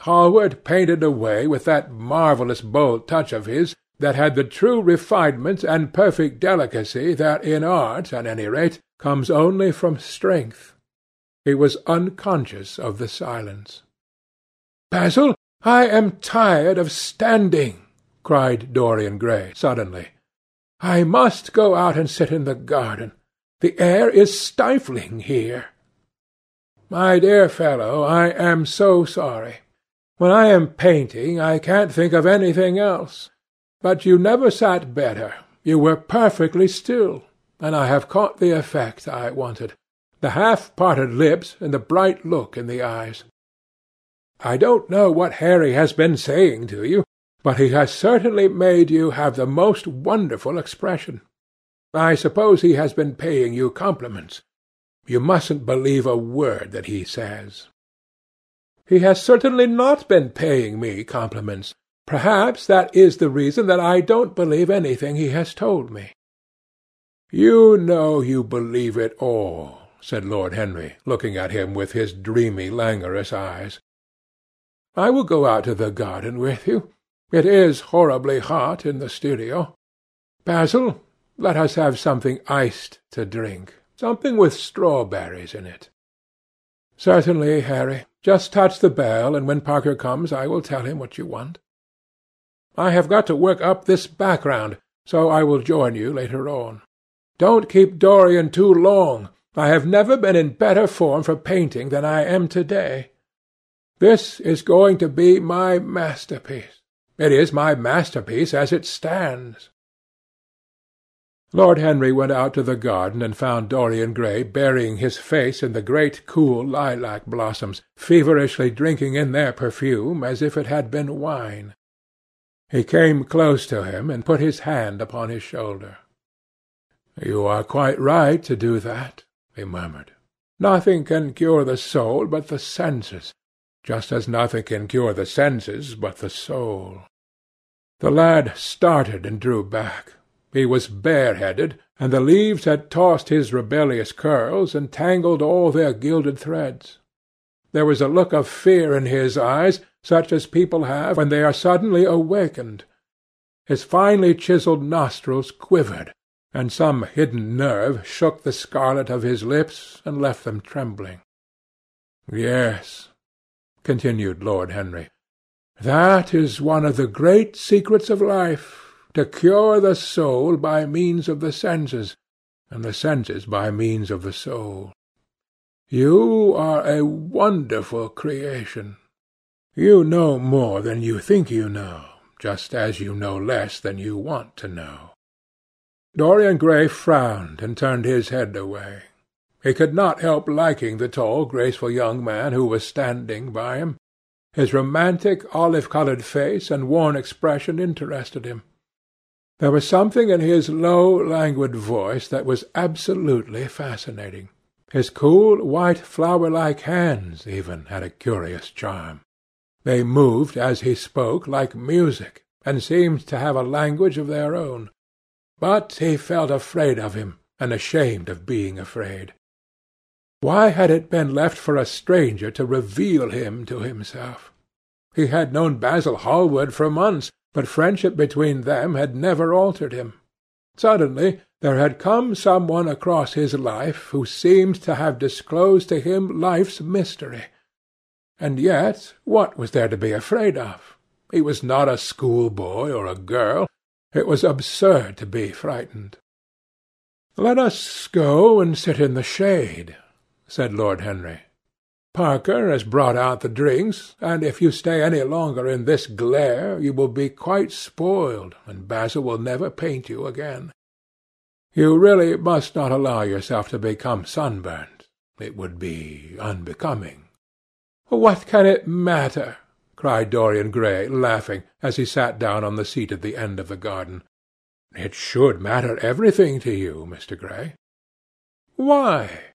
Hallward painted away with that marvellous bold touch of his that had the true refinement and perfect delicacy that in art, at any rate, comes only from strength. He was unconscious of the silence. "Basil, I am tired of standing," cried Dorian Gray suddenly. "I must go out and sit in the garden. The air is stifling here." "My dear fellow, I am so sorry. When I am painting I can't think of anything else. But you never sat better. You were perfectly still, and I have caught the effect I wanted the half parted lips and the bright look in the eyes. I don't know what Harry has been saying to you, but he has certainly made you have the most wonderful expression. I suppose he has been paying you compliments. You mustn't believe a word that he says. He has certainly not been paying me compliments. Perhaps that is the reason that I don't believe anything he has told me. You know you believe it all, said Lord Henry, looking at him with his dreamy, languorous eyes. I will go out to the garden with you. It is horribly hot in the studio. Basil, let us have something iced to drink, something with strawberries in it. Certainly, Harry. Just touch the bell, and when Parker comes I will tell him what you want. I have got to work up this background, so I will join you later on. Don't keep Dorian too long. I have never been in better form for painting than I am to-day. This is going to be my masterpiece. It is my masterpiece as it stands. Lord Henry went out to the garden and found Dorian Gray burying his face in the great cool lilac blossoms, feverishly drinking in their perfume as if it had been wine. He came close to him and put his hand upon his shoulder. "You are quite right to do that," he murmured. "Nothing can cure the soul but the senses, just as nothing can cure the senses but the soul." The lad started and drew back. He was bareheaded, and the leaves had tossed his rebellious curls and tangled all their gilded threads. There was a look of fear in his eyes such as people have when they are suddenly awakened. His finely chiselled nostrils quivered, and some hidden nerve shook the scarlet of his lips and left them trembling. "Yes," continued Lord Henry, "that is one of the great secrets of life, to cure the soul by means of the senses, and the senses by means of the soul. You are a wonderful creation. You know more than you think you know, just as you know less than you want to know." Dorian Gray frowned and turned his head away. He could not help liking the tall, graceful young man who was standing by him. His romantic, olive-coloured face and worn expression interested him. There was something in his low, languid voice that was absolutely fascinating. His cool, white, flower-like hands, even, had a curious charm. They moved as he spoke like music, and seemed to have a language of their own. But he felt afraid of him, and ashamed of being afraid. Why had it been left for a stranger to reveal him to himself? He had known Basil Hallward for months, but friendship between them had never altered him. Suddenly there had come some one across his life who seemed to have disclosed to him life's mystery. And yet what was there to be afraid of? He was not a schoolboy or a girl. It was absurd to be frightened. "Let us go and sit in the shade," said Lord Henry. "Parker has brought out the drinks, and if you stay any longer in this glare you will be quite spoiled, and Basil will never paint you again. You really must not allow yourself to become sunburnt. It would be unbecoming. "What can it matter?" cried Dorian Gray, laughing, as he sat down on the seat at the end of the garden. "It should matter everything to you, Mr. Gray." "Why?"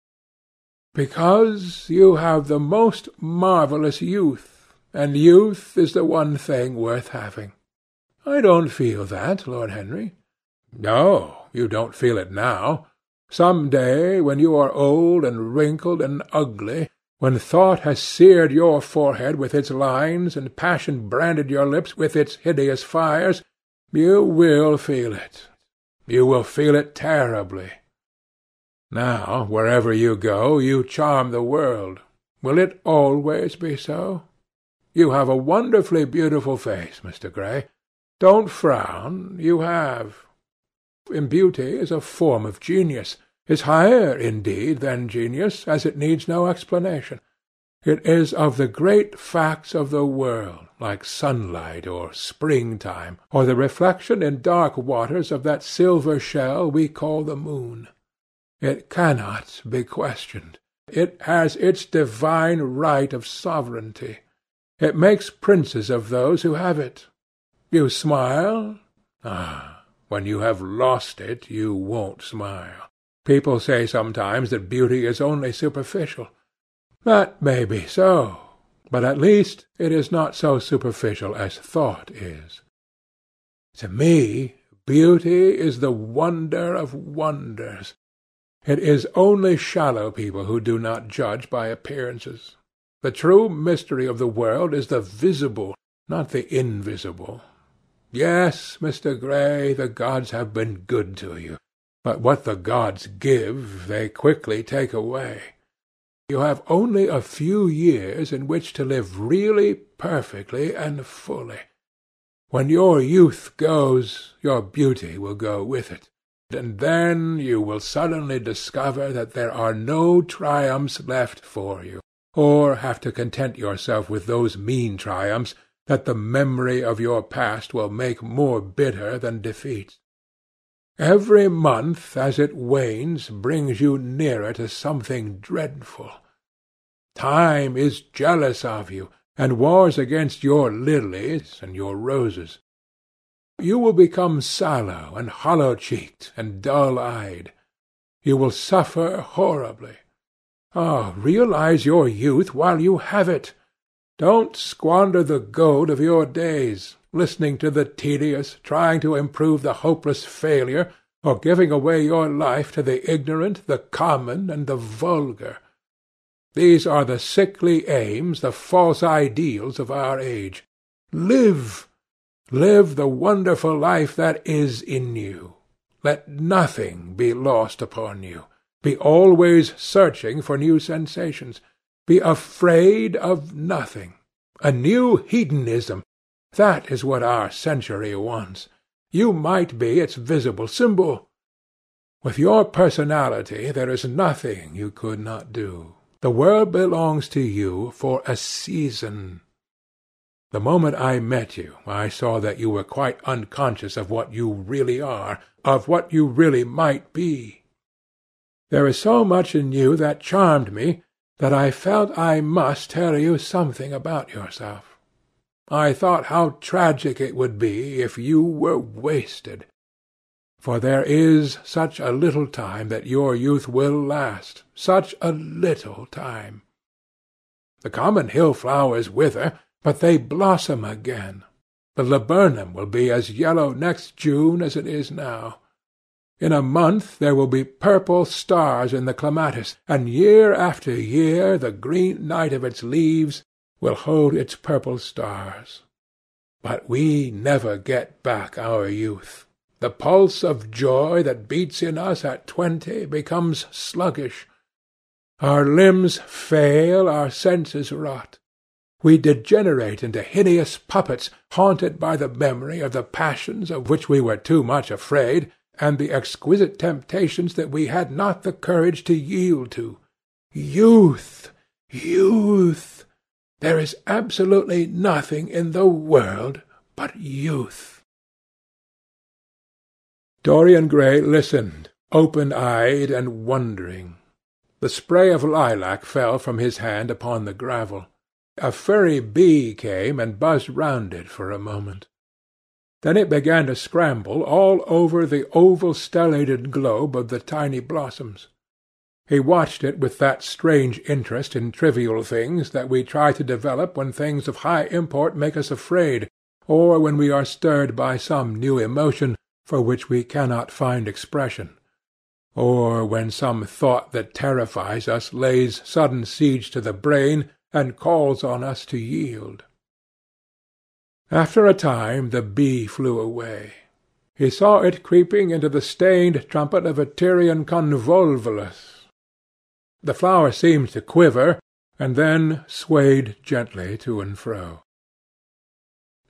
"Because you have the most marvellous youth, and youth is the one thing worth having. I don't feel that, Lord Henry." "No, you don't feel it now. Some day, when you are old and wrinkled and ugly when thought has seared your forehead with its lines, and passion branded your lips with its hideous fires, you will feel it. You will feel it terribly. Now, wherever you go, you charm the world. Will it always be so? You have a wonderfully beautiful face, Mr. Gray. Don't frown. You have. In beauty is a form of genius, is higher, indeed, than genius, as it needs no explanation. It is of the great facts of the world, like sunlight or springtime, or the reflection in dark waters of that silver shell we call the moon. It cannot be questioned. It has its divine right of sovereignty. It makes princes of those who have it. You smile? Ah, when you have lost it, you won't smile. People say sometimes that beauty is only superficial. That may be so, but at least it is not so superficial as thought is. To me, beauty is the wonder of wonders. It is only shallow people who do not judge by appearances. The true mystery of the world is the visible, not the invisible. Yes, Mr. Gray, the gods have been good to you, but what the gods give they quickly take away. You have only a few years in which to live really, perfectly, and fully. When your youth goes, your beauty will go with it, and then you will suddenly discover that there are no triumphs left for you or have to content yourself with those mean triumphs that the memory of your past will make more bitter than defeats. Every month as it wanes brings you nearer to something dreadful. Time is jealous of you, and wars against your lilies and your roses. You will become sallow and hollow-cheeked and dull-eyed. You will suffer horribly. Ah, realize your youth while you have it. Don't squander the gold of your days, listening to the tedious, trying to improve the hopeless failure, or giving away your life to the ignorant, the common, and the vulgar. These are the sickly aims, the false ideals of our age. Live! Live the wonderful life that is in you. Let nothing be lost upon you. Be always searching for new sensations. Be afraid of nothing. A new hedonism. That is what our century wants. You might be its visible symbol. With your personality there is nothing you could not do. The world belongs to you for a season. The moment I met you, I saw that you were quite unconscious of what you really are, of what you really might be. There is so much in you that charmed me that I felt I must tell you something about yourself. I thought how tragic it would be if you were wasted. For there is such a little time that your youth will last, such a little time. The common hill flowers wither, but they blossom again. The laburnum will be as yellow next June as it is now. In a month there will be purple stars in the clematis, and year after year the green night of its leaves will hold its purple stars. But we never get back our youth. The pulse of joy that beats in us at twenty becomes sluggish. Our limbs fail, our senses rot. We degenerate into hideous puppets, haunted by the memory of the passions of which we were too much afraid, and the exquisite temptations that we had not the courage to yield to. Youth! Youth! There is absolutely nothing in the world but youth. Dorian Gray listened, open-eyed and wondering. The spray of lilac fell from his hand upon the gravel. A furry bee came and buzzed round it for a moment. Then it began to scramble all over the oval stellated globe of the tiny blossoms. He watched it with that strange interest in trivial things that we try to develop when things of high import make us afraid, or when we are stirred by some new emotion for which we cannot find expression. or when some thought that terrifies us lays sudden siege to the brain and calls on us to yield. After a time the bee flew away. He saw it creeping into the stained trumpet of a Tyrian convolvulus. The flower seemed to quiver, and then swayed gently to and fro.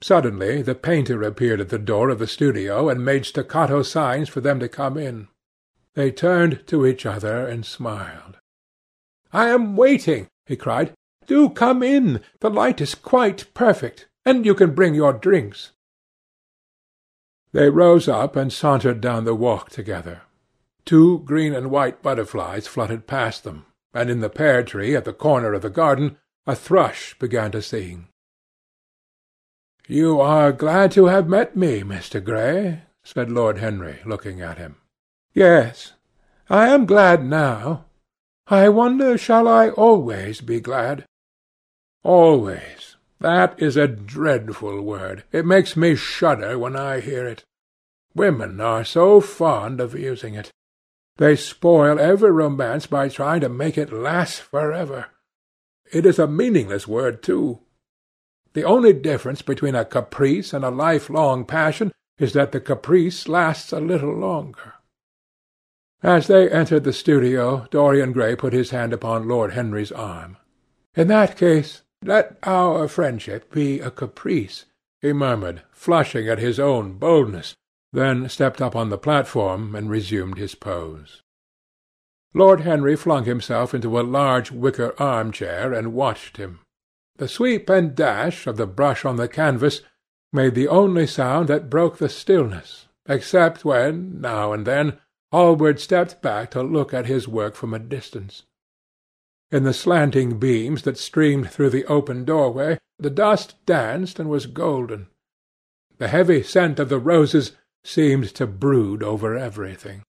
Suddenly the painter appeared at the door of the studio and made staccato signs for them to come in. They turned to each other and smiled. "I am waiting," he cried. "Do come in. The light is quite perfect, and you can bring your drinks." They rose up and sauntered down the walk together. Two green and white butterflies fluttered past them, and in the pear tree at the corner of the garden a thrush began to sing. "You are glad to have met me, Mr. Gray," said Lord Henry, looking at him. "Yes, I am glad now. I wonder shall I always be glad?" "Always. That is a dreadful word. It makes me shudder when I hear it. Women are so fond of using it. They spoil every romance by trying to make it last for ever. It is a meaningless word, too. The only difference between a caprice and a lifelong passion is that the caprice lasts a little longer. As they entered the studio, Dorian Gray put his hand upon Lord Henry's arm. "In that case, let our friendship be a caprice," he murmured, flushing at his own boldness, then stepped up on the platform and resumed his pose. Lord Henry flung himself into a large wicker arm-chair and watched him. The sweep and dash of the brush on the canvas made the only sound that broke the stillness, except when, now and then, Hallward stepped back to look at his work from a distance. In the slanting beams that streamed through the open doorway, the dust danced and was golden. The heavy scent of the roses seemed to brood over everything.